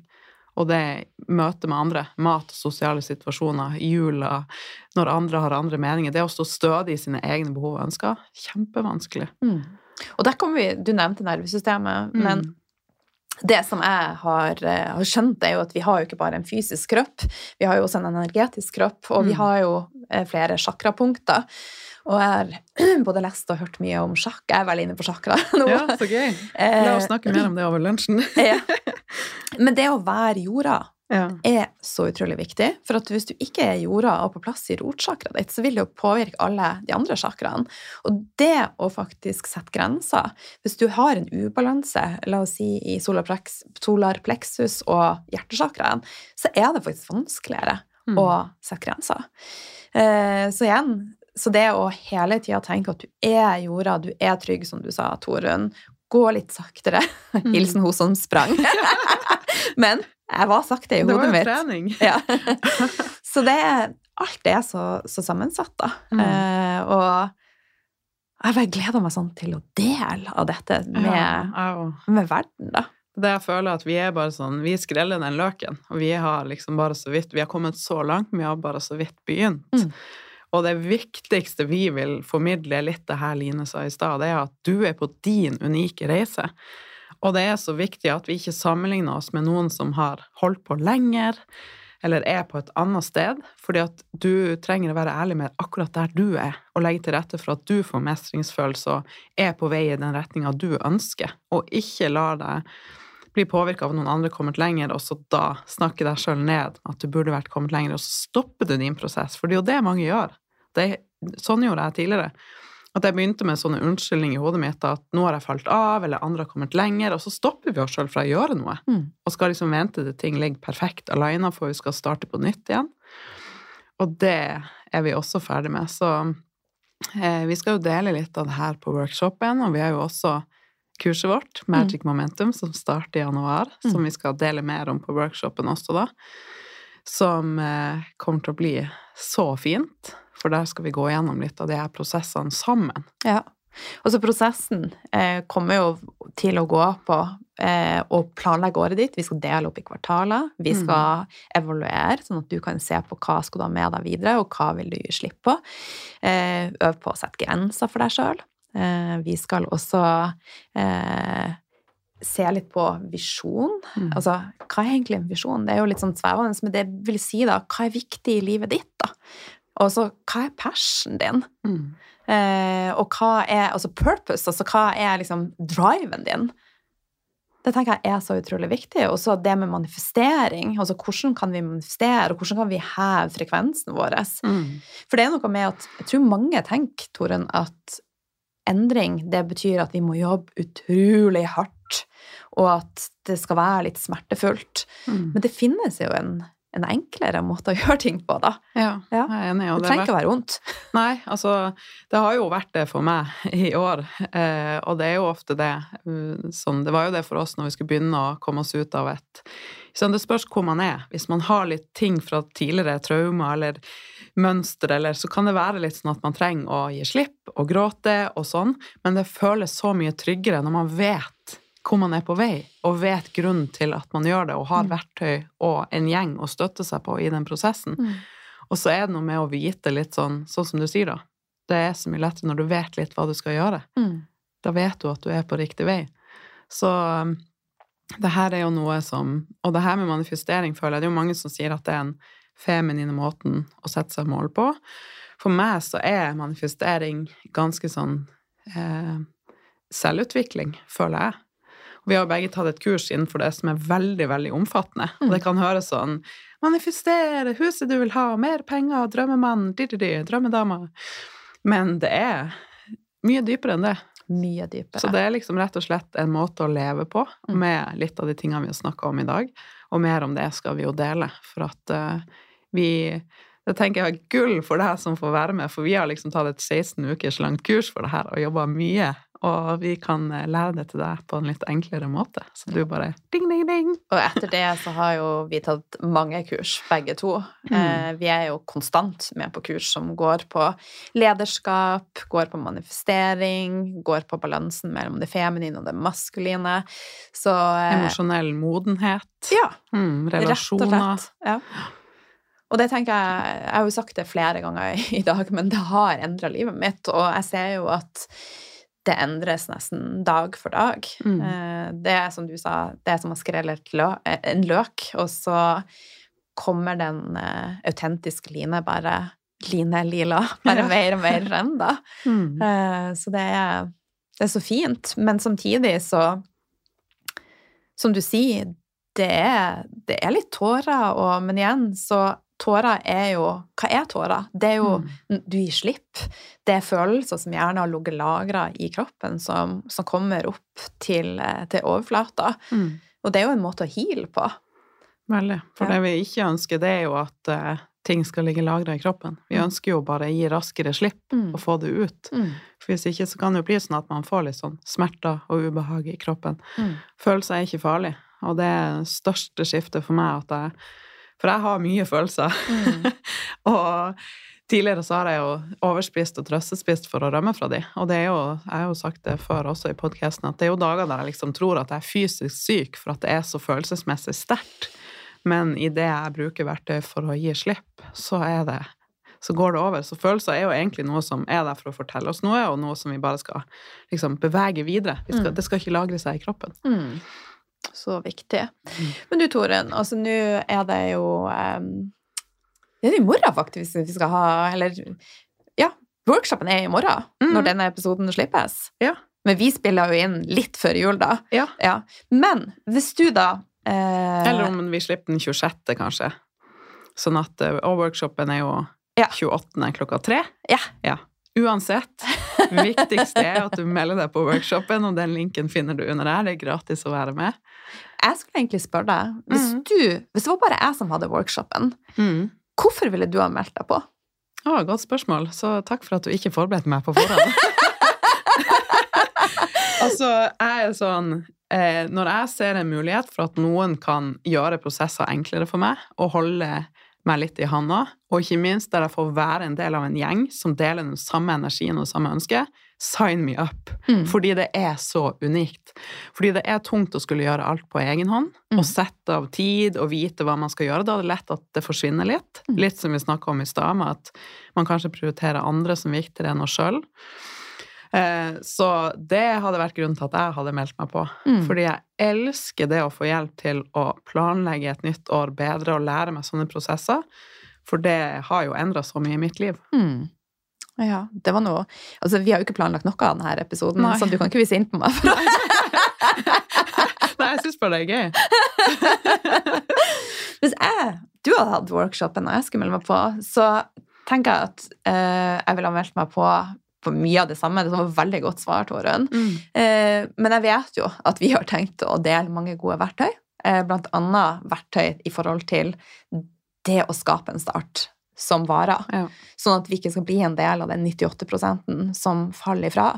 Og det møtet med andre, mat og sosiale situasjoner, jula, når andre har andre meninger, det å stå stødig i sine egne behov og ønsker, kjempevanskelig. Mm. Og der kommer vi Du nevnte nervesystemet, Mm. men det som jeg har, eh, har skjønt, er jo at vi har jo ikke bare en fysisk kropp, vi har jo også en energetisk kropp, og vi Mm. har jo eh, flere sjakrapunkter. Og jeg har både lest og hørt mye om sjakk. Jeg er veldig inne på sjakra nå. Ja, så gøy. Eh, La oss snakke mer om det over lunsjen. ja. Men det å være jorda Ja. er så utrolig viktig. For at hvis du ikke er jorda og på plass i rotchakraet ditt, så vil det jo påvirke alle de andre chakraene. Og det å faktisk sette grenser Hvis du har en ubalanse, la oss si i solar plexus og hjertechakraen, så er det faktisk vanskeligere Mm. å sette grenser. Eh, Så igjen, så det å hele tida tenke at du er jorda, du er trygg, som du sa, Torunn, gå litt saktere. Mm. Hilsen hun som sprang. Men jeg var sakte i hodet mitt. Det var jo mitt. trening. Ja. Så det alt er så, så sammensatt, da. Mm. Eh, og jeg bare gleder meg sånn til å dele av dette med, Ja, med verden, da. Det jeg føler at vi er bare sånn Vi skreller den løken, og vi har liksom bare så vidt Vi har kommet så langt, men vi har bare så vidt begynt. Mm. Og det viktigste vi vil formidle, litt det her Line sa i stad, det er at du er på din unike reise. Og det er så viktig at vi ikke sammenligner oss med noen som har holdt på lenger, eller er på et annet sted, fordi at du trenger å være ærlig med akkurat der du er, og legge til rette for at du får mestringsfølelse og er på vei i den retninga du ønsker, og ikke la deg bli påvirka av at noen andre kommet lenger, og så da snakke deg sjøl ned at du burde vært kommet lenger, og så stopper du din prosess, for det er jo det mange gjør. Det, sånn gjorde jeg tidligere. At jeg begynte med en sånn unnskyldning i hodet mitt at nå har jeg falt av, eller andre har kommet lenger, og så stopper vi oss sjøl fra å gjøre noe. Mm. Og skal liksom vente til ting ligger perfekt alene for vi skal starte på nytt igjen. Og det er vi også ferdig med. Så eh, vi skal jo dele litt av det her på workshopen, og vi har jo også kurset vårt, Magic Momentum, som starter i januar, Mm. som vi skal dele mer om på workshopen også da. Som eh, kommer til å bli så fint, for der skal vi gå gjennom litt av de her prosessene sammen. Ja. Og så prosessen eh, kommer jo til å gå på eh, å planlegge året ditt. Vi skal dele opp i kvartaler. Vi Mm. skal evaluere, sånn at du kan se på hva skal du ha med deg videre, og hva vil du gi slipp på. Eh, øv på å sette grenser for deg sjøl. Eh, vi skal også eh, se litt på visjon. Mm. Altså, hva er egentlig en visjon? Det er jo litt sånn svevende, men det vil si da, hva er viktig i livet ditt, da? Og så, hva er passion din? Mm. Eh, og hva er altså purpose, altså hva er liksom driven din? Det tenker jeg er så utrolig viktig. Og så det med manifestering. altså Hvordan kan vi manifestere, og hvordan kan vi heve frekvensen vår? Mm. For det er noe med at jeg tror mange tenker, Toren, at endring, det betyr at vi må jobbe utrolig hardt, og at det skal være litt smertefullt. Mm. Men det finnes jo en, en enklere måte å gjøre ting på, da. Ja, Ja. jeg er enig. Det det er trenger ikke å være vondt. Nei, altså det har jo vært det for meg i år, eh, og det er jo ofte det. Sånn, det var jo det for oss når vi skulle begynne å komme oss ut av et sånn, Det spørs hvor man er. Hvis man har litt ting fra tidligere traumer eller mønster, eller så kan det være litt sånn at man trenger å gi slipp og gråte og sånn, men det føles så mye tryggere når man vet hvor man er på vei, og vet grunnen til at man gjør det, og har Mm. verktøy og en gjeng å støtte seg på i den prosessen. Og så er det noe med å vite litt sånn, sånn som du sier, da. Det er så mye lettere når du vet litt hva du skal gjøre. Mm. Da vet du at du er på riktig vei. Så um, det her er jo noe som Og det her med manifestering føler jeg det er jo mange som sier at det er en feminine måten å sette seg mål på. For meg så er manifestering ganske sånn eh, selvutvikling, føler jeg. Vi har begge tatt et kurs innenfor det som er veldig, veldig omfattende. Og det kan høres sånn Manifestere, huset du vil ha, mer penger, drømmemann, di-di-di, drømmedama. Men det er mye dypere enn det. Mye dypere. Så det er liksom rett og slett en måte å leve på, Mm. med litt av de tingene vi har snakka om i dag. Og mer om det skal vi jo dele, for at uh, vi Det tenker jeg er gull for deg som får være med, for vi har liksom tatt et 16 ukers langt kurs for det her og jobba mye. Og vi kan eh, lære det til deg på en litt enklere måte. Så du bare ding, ding, ding. Og etter det så har jo vi tatt mange kurs, begge to. Eh, vi er jo konstant med på kurs som går på lederskap, går på manifestering, går på balansen mellom det feminine og det maskuline. Så eh, Emosjonell modenhet. Ja, Mm, rett og slett. Ja. Og det tenker jeg Jeg har jo sagt det flere ganger i dag, men det har endra livet mitt, og jeg ser jo at det endres nesten dag for dag. Mm. Eh, Det er som du sa, det er som å skrelle eh, en løk, og så kommer den eh, autentiske Line bare Line Lila, bare Ja. mer og mer renn, da. Mm. Så det er, det er så fint, men samtidig så Som du sier, det er, det er litt tårer, og, men igjen, så Tårer er jo Hva er tårer? Det er jo Mm. Du gir slipp. Det er følelser som gjerne har ligget lagra i kroppen, som, som kommer opp til, eh, til overflata. Mm. Og det er jo en måte å heale på. Veldig. For Ja. det vi ikke ønsker, det er jo at uh, ting skal ligge lagra i kroppen. Vi Mm. ønsker jo bare å gi raskere slipp og få det ut. Mm. For hvis ikke så kan det jo bli sånn at man får litt sånn smerter og ubehag i kroppen. Mm. Følelser er ikke farlig, og det er det største skiftet for meg at jeg For jeg har mye følelser. Mm. og tidligere så har jeg jo overspist og trøstespist for å rømme fra de. Og det er jo, jeg har jo sagt det før også i podkasten, at det er jo dager der jeg liksom tror at jeg er fysisk syk for at det er så følelsesmessig sterkt. Men idet jeg bruker verktøy for å gi slipp, så er det så går det over. Så følelser er jo egentlig noe som er der for å fortelle oss noe, og noe som vi bare skal liksom bevege videre. Vi skal, Mm. Det skal ikke lagre seg i kroppen. Mm. Så viktig. Mm. Men du, Toren, altså nå er det jo um, Det er det i morgen, faktisk, vi skal ha Eller ja, workshopen er i morgen, Mm. når denne episoden slippes. Ja. Men vi spiller jo inn litt før jul, da. Ja. Ja. Men hvis du da eh, Eller om vi slipper den 26., kanskje. Sånn at, eh, og workshopen er jo Ja. 28. klokka tre. Ja. Uansett. Det viktigste er at du melder deg på workshopen, og den linken finner du under der. Det er gratis å være med. Jeg skulle egentlig spørre deg Hvis Mhm. du, hvis det var bare jeg som hadde workshopen, hvorfor ville du ha meldt deg på? Å, godt spørsmål. Så takk for at du ikke forberedte meg på forhånd. altså, jeg er sånn eh, Når jeg ser en mulighet for at noen kan gjøre prosesser enklere for meg, og holde meg litt i handa, og ikke minst der jeg får være en del av en gjeng som deler den samme energien og samme ønsket, sign me up. Mm. Fordi det er så unikt. Fordi det er tungt å skulle gjøre alt på egen hånd, Mm. og sette av tid og vite hva man skal gjøre. Da er det lett at det forsvinner litt. Mm. Litt som vi snakka om i stad, med at man kanskje prioriterer andre som viktigere enn oss sjøl. Eh, så det hadde vært grunnen til at jeg hadde meldt meg på. Mm. Fordi jeg elsker det å få hjelp til å planlegge et nytt år bedre og lære meg sånne prosesser. For det har jo endra så mye i mitt liv. Mm. Ja, det var noe Altså, vi har jo ikke planlagt noe av denne episoden, Nei. så du kan ikke vise inn på meg. For Nei, jeg syns bare det er gøy. Hvis jeg, du hadde hatt workshopen og jeg skulle melde meg på, så tenker jeg at eh, jeg ville ha meldt meg på på mye av det samme. Det var veldig godt svar, Torunn. Eh, men jeg vet jo at vi har tenkt å dele mange gode verktøy. Eh, annet verktøy i forhold til det å skape en start som varer. Ja. Sånn at vi ikke skal bli en del av den 98% som faller ifra.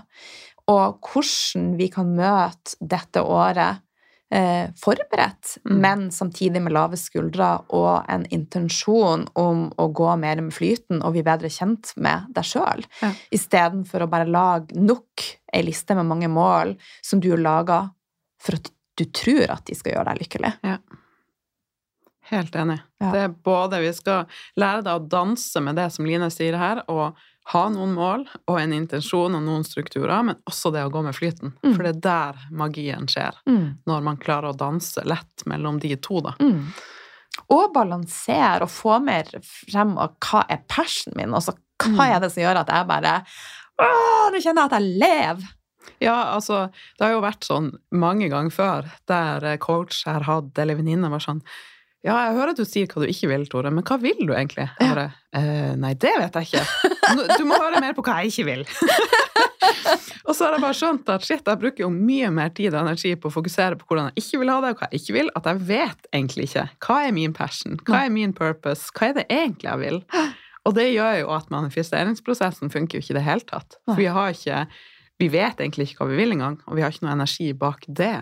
Og hvordan vi kan møte dette året eh, forberedt, Mm. men samtidig med lave skuldre og en intensjon om å gå mer med flyten og bli bedre kjent med deg sjøl, Ja. istedenfor å bare lage nok ei liste med mange mål som du har laga for at du tror at de skal gjøre deg lykkelig. Helt enig. Ja. Det er både Vi skal lære deg å danse med det som Line sier her, og ha noen mål og en intensjon og noen strukturer, men også det å gå med flyten. Mm. For det er der magien skjer. Når man klarer å danse lett mellom de to, da. Mm. Og balansere og få mer frem av hva er passionen min. Altså, hva Mm. er det som gjør at jeg bare Åh, nå kjenner jeg at jeg lever! Ja, altså, det har jo vært sånn mange ganger før, der eh, coach har hatt, eller venninne var sånn ja, jeg hører at du sier hva du ikke vil, Tore, men hva vil du egentlig? Bare, eh, nei, det vet jeg ikke. Du må høre mer på hva jeg ikke vil. og så har jeg bare skjønt at shit, jeg bruker jo mye mer tid og energi på å fokusere på hvordan jeg ikke vil ha det, og hva jeg ikke vil, at jeg vet egentlig ikke. Hva er min passion? Hva er min purpose? Hva er det egentlig jeg vil? Og det gjør jo at manifesteringsprosessen funker jo ikke i det hele tatt. For vi har ikke vi vet egentlig ikke hva vi vil engang, og vi har ikke noe energi bak det.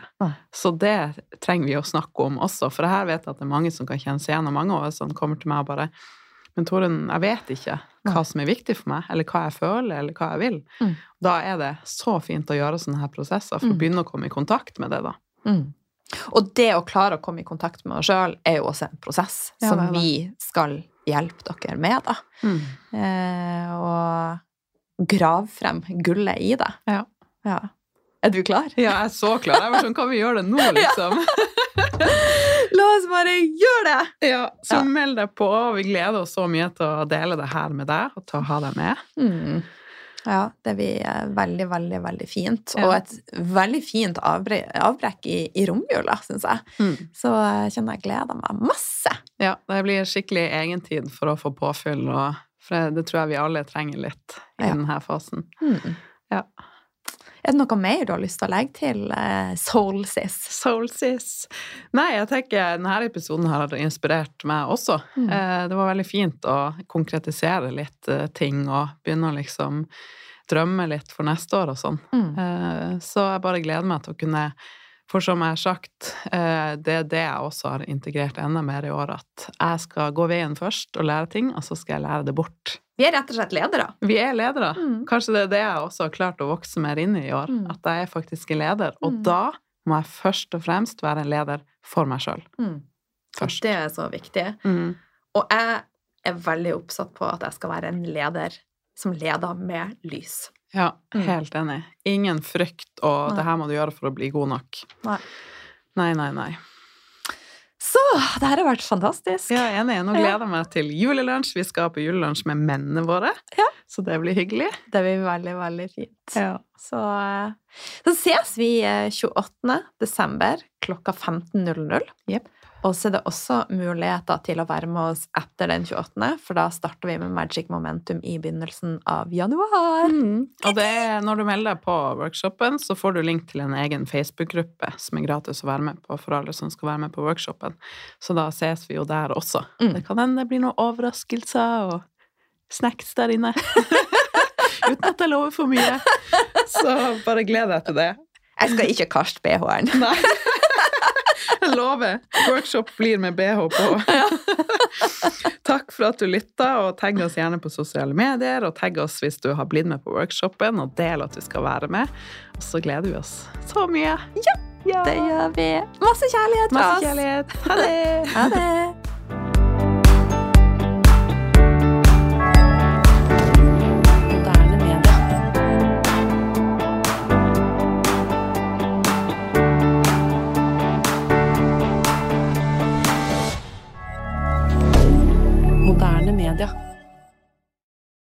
Så det trenger vi å snakke om også, for her vet jeg at det er mange som kan kjenne seg igjen, og mange av oss som kommer til meg og bare Men Torunn, jeg vet ikke hva som er viktig for meg, eller hva jeg føler, eller hva jeg vil. Mm. Da er det så fint å gjøre sånne her prosesser, for Mm. å begynne å komme i kontakt med det, da. Og det å klare å komme i kontakt med oss sjøl er jo også en prosess Ja, som det det. vi skal hjelpe dere med, da. Eh, og grave frem gullet i det. Ja. Ja. Er du klar? Ja, jeg er så klar. Jeg var sånn, kan vi gjøre det nå, liksom? La oss bare gjøre det! Ja, så Ja. meld deg på. Vi gleder oss så mye til å dele det her med deg, og til å ha deg med. Mm. Ja, det blir eh, veldig, veldig, veldig fint. Og et veldig fint avbre avbrekk i, i romjula, syns jeg. Så jeg kjenner jeg gleder meg masse. Ja, det blir skikkelig egentid for å få påfyll, og for det, tror jeg vi alle trenger litt i Ja. denne fasen. Mm. Ja. Er det noe mer du har lyst til å legge til Soulsis? Soul Soulsis. Nei, jeg tenker denne episoden har inspirert meg også. Mm. Eh, Det var veldig fint å konkretisere litt eh, ting og begynne å liksom drømme litt for neste år og sånn. Mm. Eh, Så jeg bare gleder meg til å kunne For som jeg har sagt, eh, det er det jeg også har integrert enda mer i år, at jeg skal gå veien først og lære ting, og så skal jeg lære det bort. Vi er rett og slett ledere. Vi er ledere. Mm. Kanskje det er det jeg også har klart å vokse mer inn i i år. Mm. At jeg er faktisk en leder. Og Mm. da må jeg først og fremst være en leder for meg sjøl. Mm. Først. Det er så viktig. Mm. Og jeg er veldig oppsatt på at jeg skal være en leder som leder med lys. Ja, Mm. helt enig. Ingen frykt og Nei. 'det her må du gjøre for å bli god nok'. Nei. Nei, nei, nei. Så det her har vært fantastisk. Ja, jeg er enig. Nå gleder jeg meg til julelunsj. Vi skal på julelunsj med mennene våre, Ja. så det blir hyggelig. Det blir veldig, veldig fint. Ja. Så, eh, så ses vi eh, 28. desember klokka 15.00. Jepp. Og så er det også muligheter til å være med oss etter den 28., for da starter vi med Magic Momentum i begynnelsen av januar. Mm. Og det er, når du melder deg på workshopen, så får du link til en egen Facebook-gruppe som er gratis å være med på for alle som skal være med på workshopen. Så da ses vi jo der også. Mm. Det kan hende det blir noen overraskelser og snacks der inne. Uten at jeg lover for mye. Så bare gled deg til det. Jeg skal ikke kaste BH-en. Nei. Jeg lover. Workshop blir med BH på. Takk for at du lytta, og tagg oss gjerne på sosiale medier. Og tagg oss hvis du har blitt med på workshopen, og del at du skal være med. Og så gleder vi oss så mye. Ja! Det gjør vi. Masse kjærlighet fra Masse kjærlighet. Ha det! Ha det.